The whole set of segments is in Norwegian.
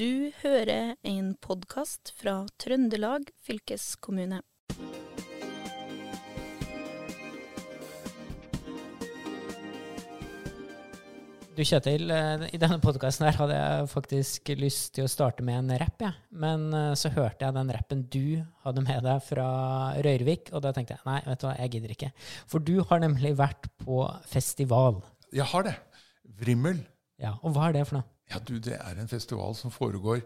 Du hører en podkast fra Trøndelag fylkeskommune. Du Kjetil, eh, i denne podkasten her hadde jeg faktisk lyst til å starte med en rapp, jeg. Men eh, så hørte jeg den rappen du hadde med deg fra Røyrvik, og da tenkte jeg nei, vet du hva, jeg gidder ikke. For du har nemlig vært på festival. Jeg har det. Vrimmel. Ja, Og hva er det for noe? Ja, du, Det er en festival som foregår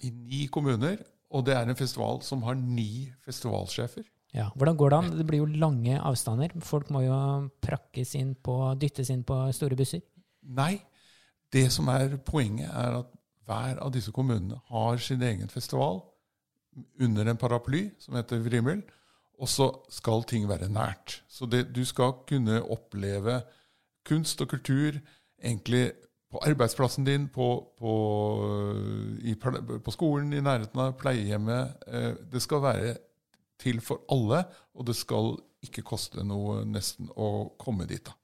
i ni kommuner. Og det er en festival som har ni festivalsjefer. Ja, Hvordan går det an? Det blir jo lange avstander. Folk må jo prakkes inn på, dyttes inn på store busser. Nei. Det som er poenget, er at hver av disse kommunene har sin egen festival under en paraply som heter Vrimmel. Og så skal ting være nært. Så det, du skal kunne oppleve kunst og kultur egentlig på arbeidsplassen din, på, på, i, på skolen i nærheten av pleiehjemmet. Eh, det skal være til for alle, og det skal ikke koste noe nesten å komme dit. da.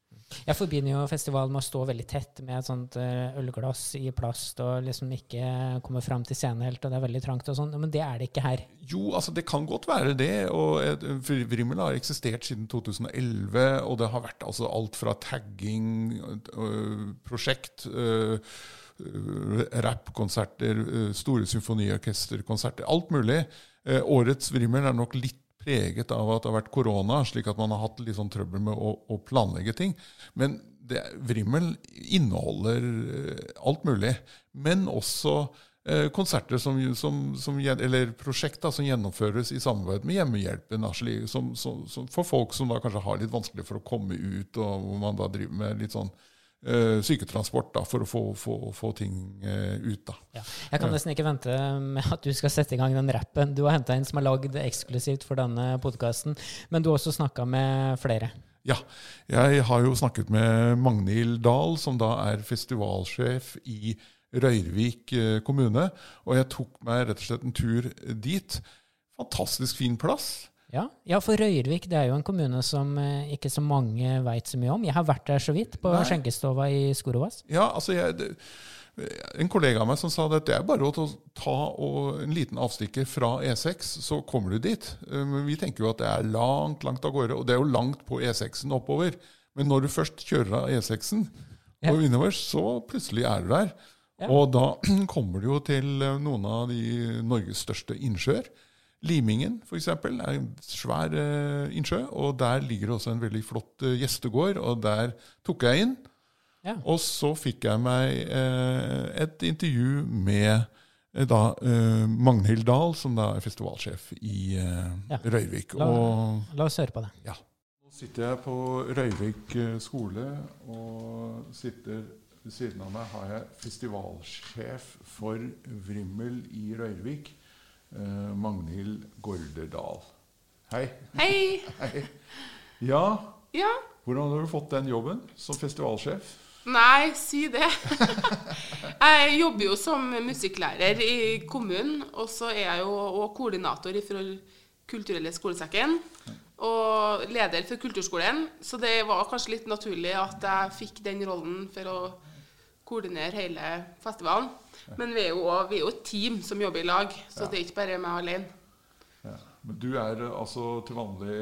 Jeg forbinder jo festivalen med å stå veldig tett med et sånt eh, ølglass i plast og liksom ikke komme fram til scenen helt, og det er veldig trangt og sånn. Men det er det ikke her. Jo, altså det kan godt være det. og Vrimmel har eksistert siden 2011, og det har vært altså alt fra tagging, prosjekt Rappkonserter, store symfoniorkesterkonserter, alt mulig. Årets Vrimmel er nok litt preget av at det har vært korona, slik at man har hatt litt sånn trøbbel med å, å planlegge ting. Men det, Vrimmel inneholder eh, alt mulig. Men også eh, konserter som, som, som, eller prosjekter som gjennomføres i samarbeid med Hjemmehjelpen. Som, for folk som da kanskje har litt vanskelig for å komme ut, og hvor man da driver med litt sånn syketransport da, for å få, få, få ting uh, ut. da. Ja. Jeg kan nesten ikke vente med at du skal sette i gang den rappen du har henta inn, som er lagd eksklusivt for denne podkasten. Men du har også snakka med flere. Ja, jeg har jo snakket med Magnhild Dahl, som da er festivalsjef i Røyrvik eh, kommune. Og jeg tok meg rett og slett en tur dit. Fantastisk fin plass. Ja, ja, for Røyrvik det er jo en kommune som eh, ikke så mange veit så mye om. Jeg har vært der så vidt, på Nei. skjenkestova i Skorovas. Ja, altså jeg, det, En kollega av meg som sa at det er bare å ta en liten avstikker fra E6, så kommer du dit. Eh, men vi tenker jo at det er langt, langt av gårde. Og det er jo langt på E6-en oppover. Men når du først kjører av E6-en ja. og innover, så plutselig er du der. Ja. Og da kommer du jo til noen av de Norges største innsjøer. Limingen f.eks. er en svær uh, innsjø, og der ligger det også en veldig flott uh, gjestegård. og Der tok jeg inn. Ja. Og så fikk jeg meg uh, et intervju med da Magnhild Dahl, som da er festivalsjef i ja. Røyrvik. La, og, la, oss høre på det. Ja. Nå sitter jeg på Røyrvik skole, og sitter ved siden av meg har jeg festivalsjef for Vrimmel i Røyrvik. Uh, Magnhild Gårderdal. Hei. Hei. Hei. Ja. ja. Hvordan har du fått den jobben som festivalsjef? Nei, si det. jeg jobber jo som musikklærer i kommunen, og så er jeg jo òg koordinator for Kulturelle skolesekken. Og leder for kulturskolen, så det var kanskje litt naturlig at jeg fikk den rollen for å koordinere hele festivalen. Men vi er, jo, vi er, jo, et team som jobber i lag, så det er ikke bare meg alene. Ja. Men du er altså til vanlig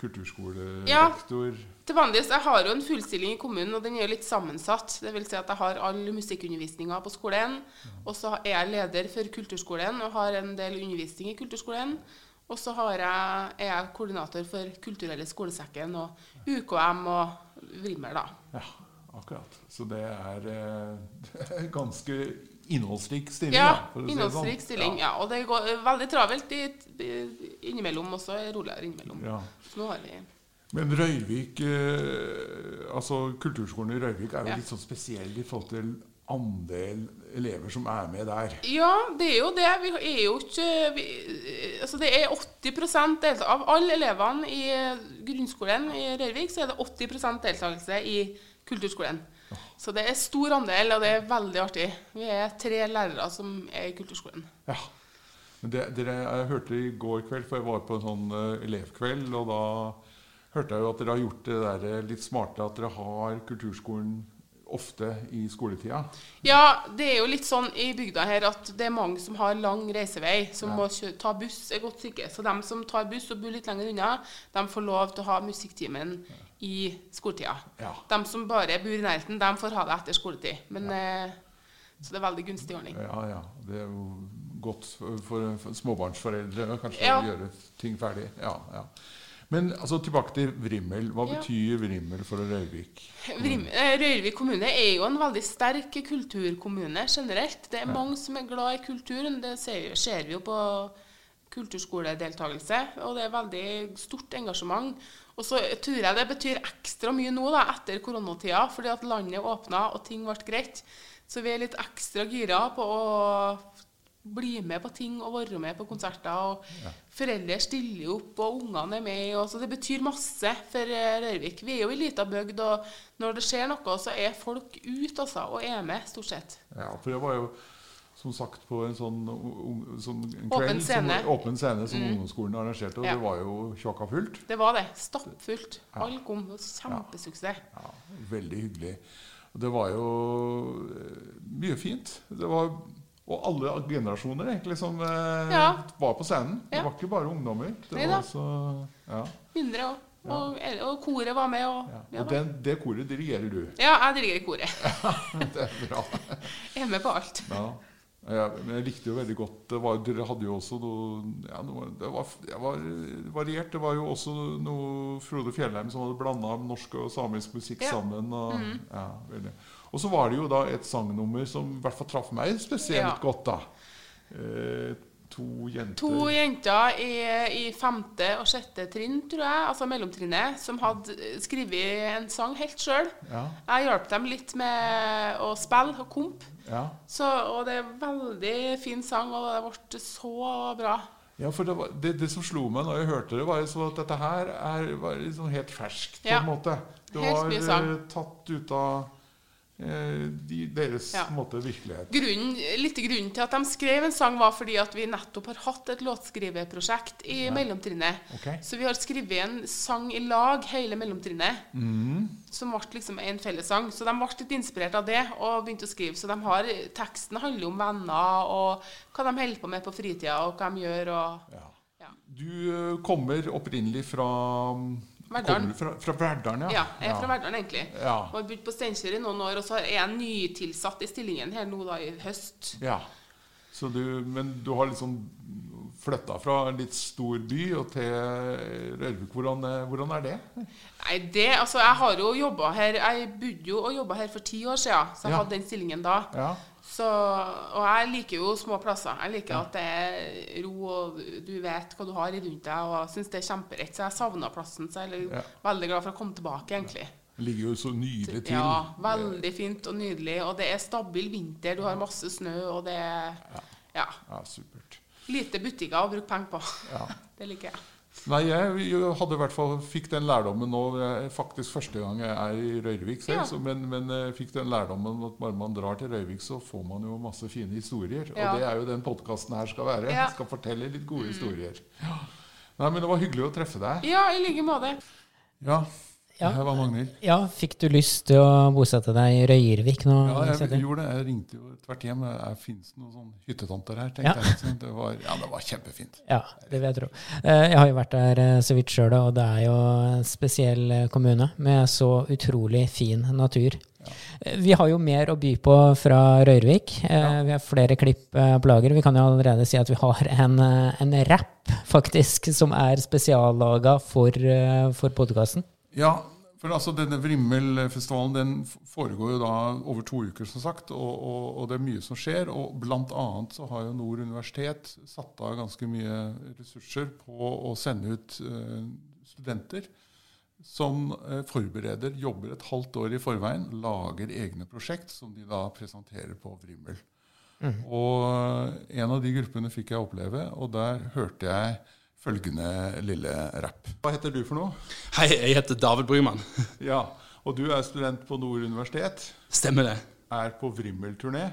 kulturskolerektor? Ja, til vanlig. Jeg har jo en fullstilling i kommunen, og den er litt sammensatt. Det vil si at jeg har all musikkundervisninga på skolen. Og så er jeg leder for kulturskolen og har en del undervisning i kulturskolen. Og så jeg, er jeg koordinator for Kulturelle skolesekken og UKM og Vrimmer, da. Ja. Akkurat. Så det er eh, ganske innholdsrik stilling. Ja, da, innholdsrik sånn. stilling. Ja. ja. Og det går veldig travelt i, innimellom også. Roligere innimellom. Ja. Så nå har vi men Røyvik, eh, altså Kulturskolen i Røyvik er jo ja. litt sånn spesiell i forhold til andel elever som er med der. Ja, det er jo det. Vi er jo ikke vi, Altså det er 80% deltakelse. Av alle elevene i grunnskolen i Rørvik, så er det 80% deltakelse i kulturskolen. Så det er stor andel, og det er veldig artig. Vi er tre lærere som er i kulturskolen. Ja. Det, dere, jeg hørte i går kveld, for jeg var på en sånn uh, elevkveld, og da hørte jeg jo at dere har gjort det der litt smarte at dere har kulturskolen ofte i skoletida. Ja, det er jo litt sånn i bygda her at det er mange som har lang reisevei, som Ja. må ta buss et godt stykke. Så de som tar buss og bor litt lenger unna, de får lov til å ha musikktimen i skoletida. Ja. De som bare bor i nærheten, de får ha det etter skoletid. Men, eh, så det er veldig gunstig ordning. Ja, ja. Det er jo godt for, for, for småbarnsforeldre kanskje Ja. å gjøre ting ferdig. Ja, ja. Men altså, tilbake til Vrimmel. Hva Ja. betyr Vrimmel for Røyrvik? Vrim- eh, Røyrvik kommune er jo en veldig sterk kulturkommune generelt. Det er mange som er glad i kulturen. Det ser, ser vi jo på kulturskoledeltakelse. Og det er veldig stort engasjement. Og så tror jeg det betyr ekstra mye nå da, etter koronatida, fordi at landet åpna og ting ble greit. Så vi er litt ekstra gira på å bli med på ting og være med på konserter. og Foreldre stiller opp, og ungene er med. Og så det betyr masse for Rørvik. Vi er jo ei lita bygd, og når det skjer noe, så er folk ute altså, og er med, stort sett. Ja, for jeg var jo som sagt på en sånn, sånn en Åpen scene. Som, åpen scene som ungdomsskolen arrangerte, og Ja. det var jo tjåka fullt. Det var det. Stappfullt. Alle kom. Kjempesuksess. Ja, veldig hyggelig. Det var jo eh, mye fint. Det var, og alle generasjoner egentlig som eh, Ja. var på scenen. Det var ikke bare ungdommer. Det Neida. var også, ja, Mindre òg. Og, og koret var med. Og, ja. ja, Og den, det koret dirigerer du. ja, jeg dirigerer koret. Det er bra. Jeg er med på alt. Ja. Ja, men jeg likte jo veldig godt det var, Dere hadde jo også noe, ja, noe Det var, det var variert. Det var jo også noe Frode Fjellheim som hadde blanda norsk og samisk musikk Ja. sammen. Og, ja, veldig. og så var det jo da et sangnummer som i hvert fall traff meg spesielt godt. da eh, To jenter To jenter i, i femte og sjette trinn, tror jeg, altså mellomtrinnet, som hadde skrevet en sang helt sjøl. Ja, Jeg hjalp dem litt med å spille og komp. Ja. Så, og det er en veldig fin sang, og det ble så bra. ja for det, var, det, det som slo meg når jeg hørte det, var at dette her er, var liksom helt ferskt. på Ja. en måte. Det Helt var eh, tatt ut av de, deres Ja. måte, virkelighet. Grunnen, litt grunnen til at de skrev en sang, var fordi at vi nettopp har hatt et låtskriveprosjekt i mellomtrinnet. Okay. Så vi har skrevet en sang i lag, hele mellomtrinnet, Mm. som ble liksom en fellessang. Så de ble litt inspirert av det og begynte å skrive. Så de har, teksten handler om venner og hva de holder på med på fritida, og hva de gjør. og... Ja. Ja. Du eh, kommer opprinnelig fra Verdalen. Fra, fra Verdalen, ja. Ja, jeg er fra Verdalen, egentlig. Ja. Og har bodd på Steinkjer i noen år, og så er jeg nytilsatt i stillingen her nå da i høst. ja. Så du, men du har liksom flytta fra en litt stor by og til Rørvik. Hvordan, eh, hvordan er det? Nei, det, altså Jeg har jo jobba her Jeg bodde jo og jobba her for ti år siden, så jeg Ja. hadde den stillingen da. Ja. Så, og jeg liker jo små plasser. Jeg liker at det er ro, og du vet hva du har rundt deg. Og syns det er kjemperett. Så jeg savna plassen. Så jeg er Ja. veldig glad for å komme tilbake, egentlig. Det ligger jo så nydelig til. Ja, veldig fint og nydelig. Og det er stabil vinter, du har masse snø, og det er ja, Ja, supert. lite butikker å bruke penger på. Ja. Det liker jeg. Nei, jeg hadde i hvert fall fikk den lærdommen nå eh, faktisk første gang jeg er i Røyrvik selv. Ja. Så, men, men eh, fikk den lærdommen at bare man drar til Røyrvik, så får man jo masse fine historier. Ja. Og det er jo den podkasten her skal være. Ja. Mm. Skal fortelle litt gode historier. Ja. Nei, men det var hyggelig å treffe deg. Ja, i like måte. Ja. Ja. Her var Magnhild. Ja, fikk du lyst til å bosette deg i Røyrvik nå? Ja, jeg jeg, gjorde det. Jeg ringte jo tvert hjem. Fins det noen sånne hyttetomter her? Ja. tenkte jeg. liksom. Det var, ja, det var kjempefint. Ja, det vil jeg tro. Eh, Jeg har jo vært der eh, så vidt sjøl, og det er jo en spesiell eh, kommune med så utrolig fin natur. Vi har jo mer å by på fra Røyrvik. Ja. Vi har flere klipp på lager. Vi kan jo allerede si at vi har en, en rapp, faktisk, som er spesiallaga for, for podkasten. Ja, for altså denne Vrimmelfestivalen den foregår jo da over to uker, som sagt. Og, og, og det er mye som skjer. Og blant annet så har jo Nord universitet satt av ganske mye ressurser på å sende ut eh, studenter som eh, forbereder, jobber et halvt år i forveien, lager egne prosjekt som de da presenterer på Vrimmel. Og en av de gruppene fikk jeg oppleve, og der hørte jeg følgende lille rapp. Hva heter du for noe? Hei, jeg heter David Bryman. Ja, og du er student på Nord universitet, Stemmer det. er på Vrimmel-turné.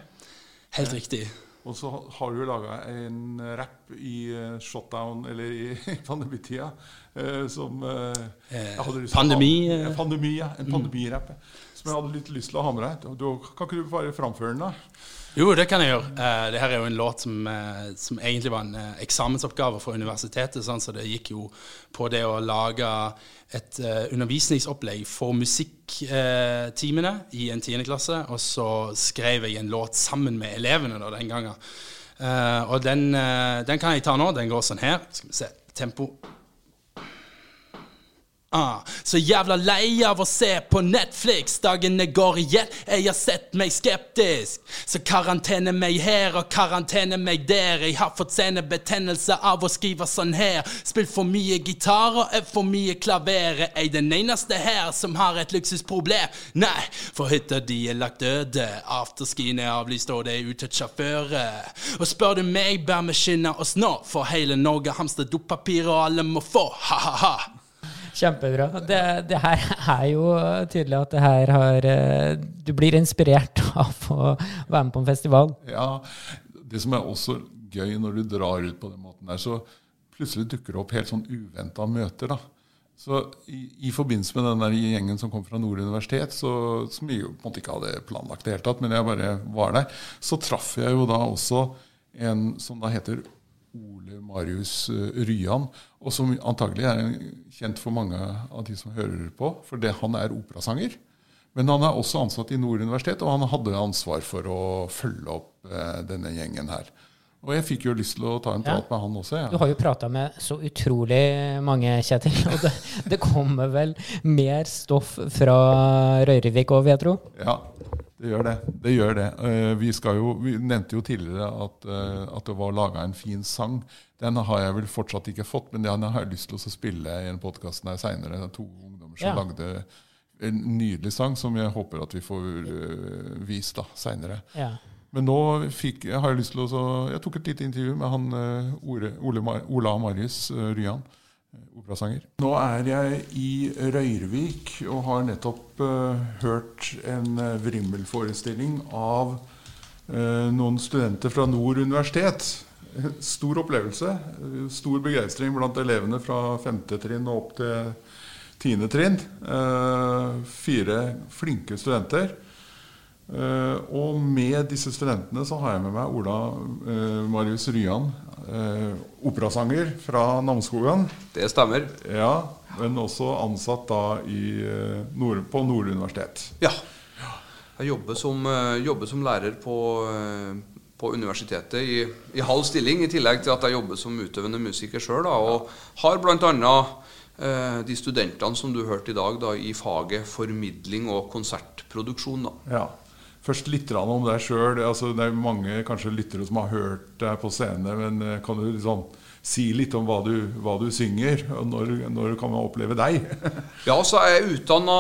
Helt riktig. Og så har du laga en rapp i eh, shutdown, eller i pandemitida, eh, som eh, jeg hadde lyst til å ha- pandemi, eh. Ja, pandemi, ja. En pandemirapp. Som jeg hadde litt lyst til å ha med deg. Du, kan ikke du bare framføre den, da? Jo, det kan jeg gjøre. Eh, det er jo en låt som, eh, som egentlig var en eh, eksamensoppgave for universitetet. Sånn, så det gikk jo på det å lage et undervisningsopplegg for musikktimene i en tiendeklasse. Og så skrev jeg en låt sammen med elevene da, den gangen. Og den, den kan jeg ta nå. Den går sånn her. Skal vi se. Tempo. Ah, så jævla lei av å se på Netflix. Dagene går i ett, jeg har sett meg skeptisk. Så karantene meg her og karantene meg der. Jeg har fått senebetennelse av å skrive sånn her. Spilt for mye gitar og øvd for mye klaver. Er jeg den eneste her som har et luksusproblem? Nei, for hytta de er lagt døde. Afterskien er avlyst og det er ute sjåfører. Og spør du meg, bør vi skynde oss nå, for hele Norge hamstrer dopapir og alle må få. Ha-ha-ha. Kjempebra. Det, det her er jo tydelig at det her har eh, Du blir inspirert av å være med på en festival. Ja, Det som er også gøy når du drar ut på den måten der, så plutselig dukker det opp helt sånn uventa møter. da. Så i, i forbindelse med den der gjengen som kom fra Nord universitet, så, som vi jo på en måte ikke hadde planlagt i det hele tatt, men jeg bare var der, så traff jeg jo da også en som da heter Ole Marius eh, Ryan, og som antagelig er kjent for mange av de som hører på, for det, han er operasanger. Men han er også ansatt i Nord universitet, og han hadde ansvar for å følge opp eh, denne gjengen her. Og jeg fikk jo lyst til å ta en Ja. med han også. Ja. Du har jo prata med så utrolig mange, Kjetil. Og det, det kommer vel mer stoff fra Røyrvik òg, vil jeg tro? ja, det gjør det. Det gjør det. Eh, Vi, skal jo, vi nevnte jo tidligere at, eh, at det var laga en fin sang. Den har jeg vel fortsatt ikke fått, men den har jeg lyst til å spille i en podkast seinere. Er to ungdommer som Ja. lagde en nydelig sang som jeg håper at vi får eh, vist da, seinere. Ja. Men nå fikk, jeg har jeg lyst til å Jeg tok et lite intervju med han Ole, Ola Marius Ryan, operasanger. Nå er jeg i Røyrvik og har nettopp uh, hørt en uh, vrimmelforestilling av uh, noen studenter fra Nord universitet. Stor opplevelse. eh, Stor begeistring blant elevene fra femte trinn og opp til tiende trinn. Uh, fire flinke studenter. Uh, og med disse studentene så har jeg med meg Ola uh, Marius Ryan, eh, operasanger fra Namsskogan. Det stemmer. Ja, men også ansatt da i, eh, Nord, på Nord universitet. Ja. Jeg jobber som, eh, jobber som lærer på, eh, på universitetet i, i halv stilling, i tillegg til at jeg jobber som utøvende musiker sjøl. Og har bl.a. Eh, de studentene som du hørte i dag, da, i faget formidling og konsertproduksjon. Da. Ja. Først litt om deg sjøl. Altså, det er mange kanskje lyttere som har hørt deg på scene, men eh, kan du liksom si litt om hva du, hva du synger? Og når, når kan man oppleve deg? Ja, så er jeg utdanna,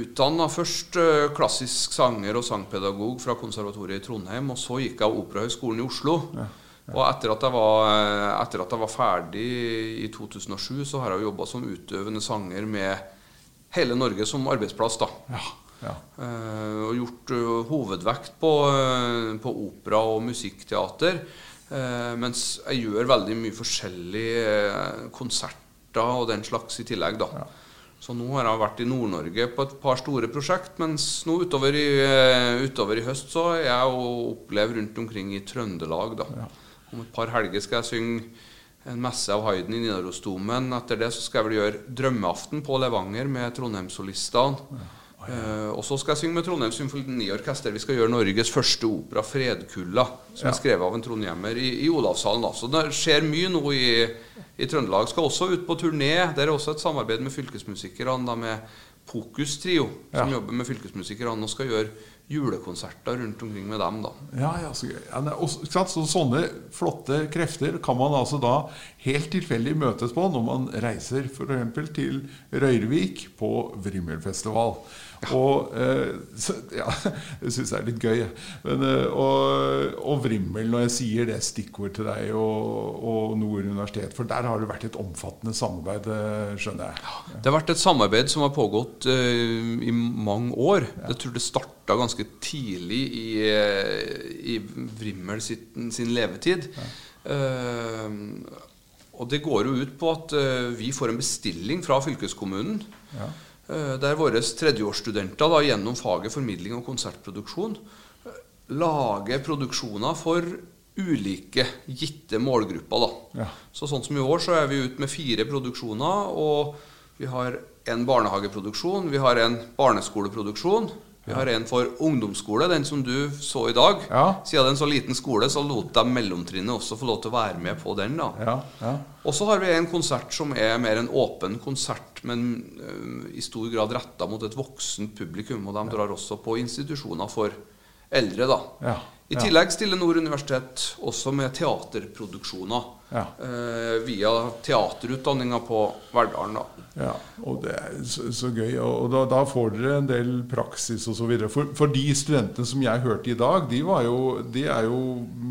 utdanna først eh, klassisk sanger og sangpedagog fra Konservatoriet i Trondheim. Og så gikk jeg av Operahøgskolen i Oslo. Og etter at, jeg var, eh, etter at jeg var ferdig i 2007, så har jeg jobba som utøvende sanger med hele Norge som arbeidsplass. da. Ja, ja. Eh, og gjort eh, hovedvekt på, eh, på opera og musikkteater. Mens jeg gjør veldig mye forskjellige konserter og den slags i tillegg. da. Så nå har jeg vært i Nord-Norge på et par store prosjekt, mens nå utover i, utover i høst så er jeg og opplever rundt omkring i Trøndelag. da. Om et par helger skal jeg synge en messe av Hayden i Nidarosdomen. Etter det så skal jeg vel gjøre Drømmeaften på Levanger med Trondheimssolistene. Eh, og så skal jeg synge med Trondheim Symfoniorkester. Vi skal gjøre Norges første opera, 'Fredkulla', som er skrevet av en trondhjemmer i, i Olavshallen. Da. Så det skjer mye nå i, i Trøndelag. Skal også ut på turné. Det er også et samarbeid med fylkesmusikerne, da, med Pokus Trio, som jobber med fylkesmusikerne og skal gjøre julekonserter rundt omkring med dem. da. Ja, ja, så. Ja. Så sånne flotte krefter kan man altså da helt tilfeldig møtes på når man reiser f.eks. til Røyrvik på Vrimmelfestival. Og eh, så, ja, jeg syns jeg er litt gøy. Men, eh, og, og Vrimmel, når jeg sier det stikkord til deg og, og Nord universitet, for der har det vært et omfattende samarbeid, eh, skjønner jeg. Det har vært et samarbeid som har pågått eh, i mange år. Jeg tror det starta ganske tidlig i, eh, i Vrimmel sin, sin levetid. Eh, og det går jo ut på at vi får en bestilling fra fylkeskommunen. eh, Der våre tredjeårsstudenter da, gjennom faget formidling og konsertproduksjon eh, lager produksjoner for ulike gitte målgrupper. Da. Ja. Så sånn som i år så er vi ute med fire produksjoner. Og vi har en barnehageproduksjon, vi har en barneskoleproduksjon. Vi har en for ungdomsskole, den som du så i dag. Ja. Siden det er en så liten skole, så lot de mellomtrinnet også få lov til å være med på den. da. Ja, ja. Og så har vi en konsert som er mer en åpen konsert, men ø, i stor grad retta mot et voksent publikum. Og de drar også på institusjoner for eldre, da. I tillegg stiller Nord universitet også med teaterproduksjoner Ja. eh, via teaterutdanninga på Verdalen. da. Ja, og det er så, så gøy. Og da, da får dere en del praksis osv. For, for de studentene som jeg hørte i dag, de, var jo, de er jo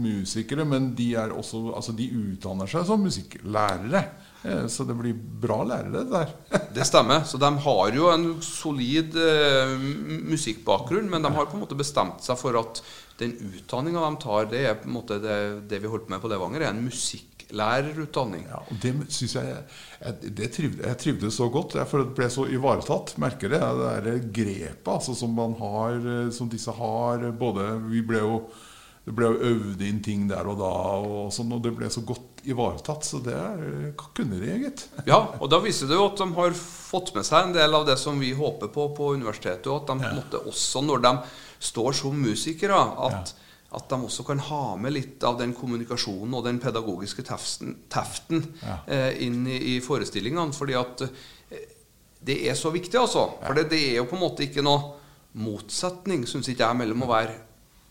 musikere, men de, er også, altså de utdanner seg som musikklærere. Eh, Så det blir bra lærere det der. Det stemmer. Så de har jo en solid eh, musikkbakgrunn, men de har på en måte bestemt seg for at den utdanninga de tar, det er på en måte det, det vi holdt på med på Levanger, er en musikklærerutdanning. Ja, og det synes jeg, jeg, det trivde, jeg trivdes så godt, jeg, ble så ivaretatt. Merker det. Det er grepet altså, som, man har, eh, som disse har. Både, vi ble jo, det ble jo øvd inn ting der og da, og, sånn, og det ble så godt ivaretatt. Så det er, kunne de, gitt. Ja, og da viser det jo at de har fått med seg en del av det som vi håper på på universitetet, og at de ja. måtte også, når de står som musikere, at, at de også kan ha med litt av den kommunikasjonen og den pedagogiske teften, teften eh, inn i, i forestillingene. fordi at eh, det er så viktig, altså. For det, det er jo på en måte ikke noe motsetning, syns ikke jeg, mellom å være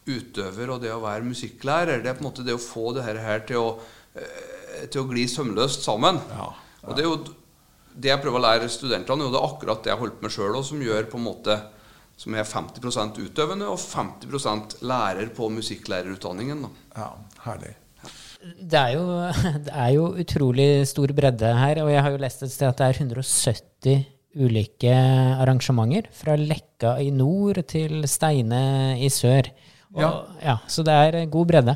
utøver og det å være musikklærer. Det er på en måte det å få det her, til, å, eh, til å gli sømløst sammen. Ja, Og det er jo det jeg prøver å lære studentene, og det er akkurat det jeg holdt med sjøl, som gjør på en måte som er 50% utøvende og 50% lærer på musikklærerutdanningen. Da. Ja, herlig. Det er, jo, det er jo utrolig stor bredde her, og jeg har jo lest et sted at det er 170 ulike arrangementer. Fra Lekka i nord til Steine i sør. Og, Ja. ja, så det er god bredde.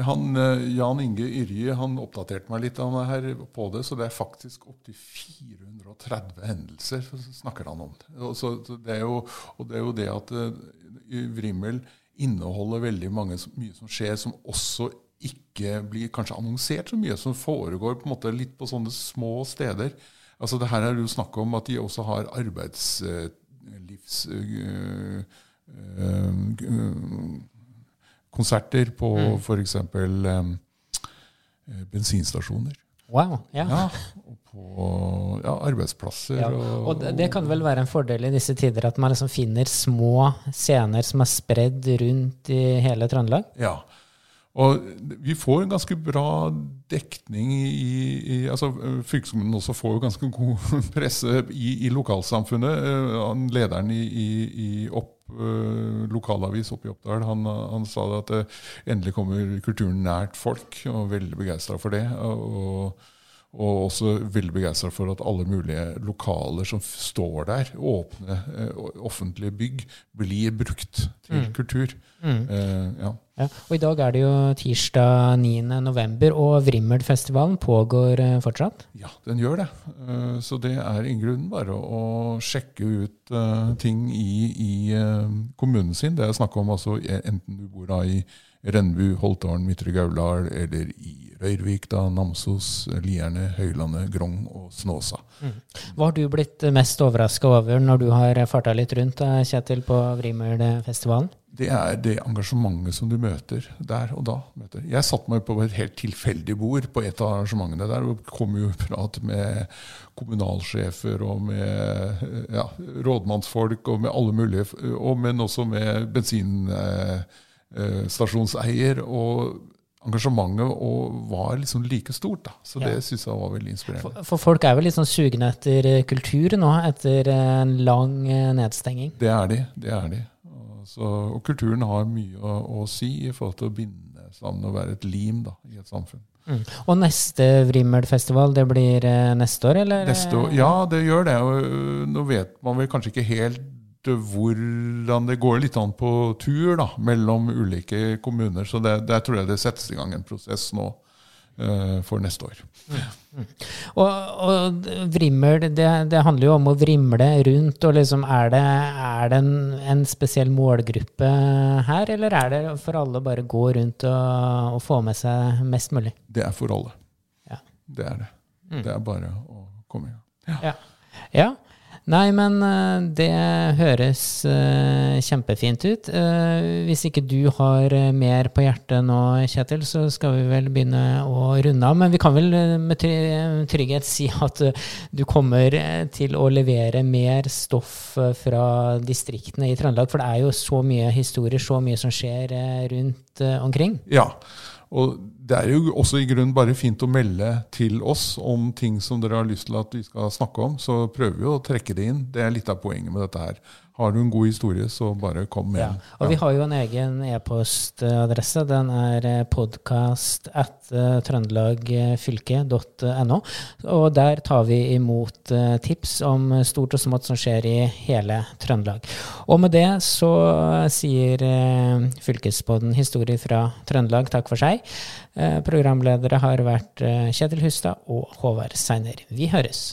Han, eh, Jan Inge Yrje han oppdaterte meg litt om det her på det, så det er faktisk opptil 430 hendelser snakker han om. Og, så, det er jo, og det er jo det at eh, Vrimmel inneholder veldig mange, mye som skjer, som også ikke blir kanskje annonsert så mye, som foregår på en måte litt på sånne små steder. Altså det her er jo snakk om at de også har arbeidslivs... øh, øh, konserter på Mm. f.eks. Um, bensinstasjoner. Wow. Ja. Ja, og på ja, arbeidsplasser. Ja, og, og det, det kan vel være en fordel i disse tider at man liksom finner små scener som er spredd rundt i hele Trøndelag? Ja. Og vi får en ganske bra dekning i, i altså Fylkeskommunen også får jo ganske god presse i, i lokalsamfunnet. Eh, lederen i, i, i opp, eh, lokalavis oppe i Oppdal han, han sa at det endelig kommer kulturen nært folk, og veldig begeistra for det. Og, og også veldig begeistra for at alle mulige lokaler som står der, åpne eh, offentlige bygg, blir brukt til kultur. Eh, ja. Ja, og I dag er det jo tirsdag 9. november, og Vrimmelfestivalen pågår eh, fortsatt. Ja, den gjør det. Eh, Så det er i grunnen bare å sjekke ut ting i, i kommunen sin. Det er snakk om altså eh, enten du bor da i Rennebu, Holtålen, Midtre Gauldal, eller i Røyrvik, da, Namsos, Lierne, Høylandet, Grong og Snåsa. Hva har du blitt mest overraska over når du har farta litt rundt, eh, Kjetil, på Vrimmelfestivalen? Det er det engasjementet som du møter der og da. Møter. Jeg satte meg på et helt tilfeldig bord på et av arrangementene der og kom jo i prat med kommunalsjefer og med ja, rådmannsfolk og med alle mulige, og, men også med bensinstasjonseier. Og engasjementet og var liksom like stort. da. Så Ja. det syns jeg var veldig inspirerende. For, for folk er vel litt sånn sugne etter eh, kultur nå, etter eh, en lang eh, nedstenging. Det er de. det er de. Så, og kulturen har mye å, å si i forhold til å binde sammen og være et lim da, i et samfunn. Mm. Og neste Vrimmelfestival, det blir eh, neste år, eller? Neste år, ja, det gjør det. Nå vet man vel kanskje ikke helt hvordan det går litt an på tur da, mellom ulike kommuner. Så det, der tror jeg det settes i gang en prosess nå uh, for neste år. Og, og vrimmel, det, det handler jo om å vrimle rundt, og liksom er det, er det en, en spesiell målgruppe her, eller er det for alle bare gå rundt og, og få med seg mest mulig? Det er for alle. Ja. Det er det. Mm. Det er bare å komme i gang. Ja. ja. Nei, men eh, det høres eh, kjempefint ut. Eh, hvis ikke du har mer på hjertet nå, Kjetil, så skal vi vel begynne å runde av. Men vi kan vel med trygghet si at du kommer til å levere mer stoff fra distriktene i Trøndelag. For det er jo så mye historier, så mye som skjer rundt omkring. Ja, og det er jo også i grunnen bare fint å melde til oss om ting som dere har lyst til at vi skal snakke om. Så prøver vi å trekke det inn. Det er litt av poenget med dette her. Har du en god historie, så bare kom med Ja. den. Og vi har jo en egen e-postadresse. Den er podkast at eh, trøndelagfylke.no. Og der tar vi imot eh, tips om stort og smått som skjer i hele Trøndelag. Og med det så sier eh, Fylkespodden Historie fra Trøndelag takk for seg. Eh, Programledere har vært eh, Kjetil Hustad og Håvard Seiner. Vi høres.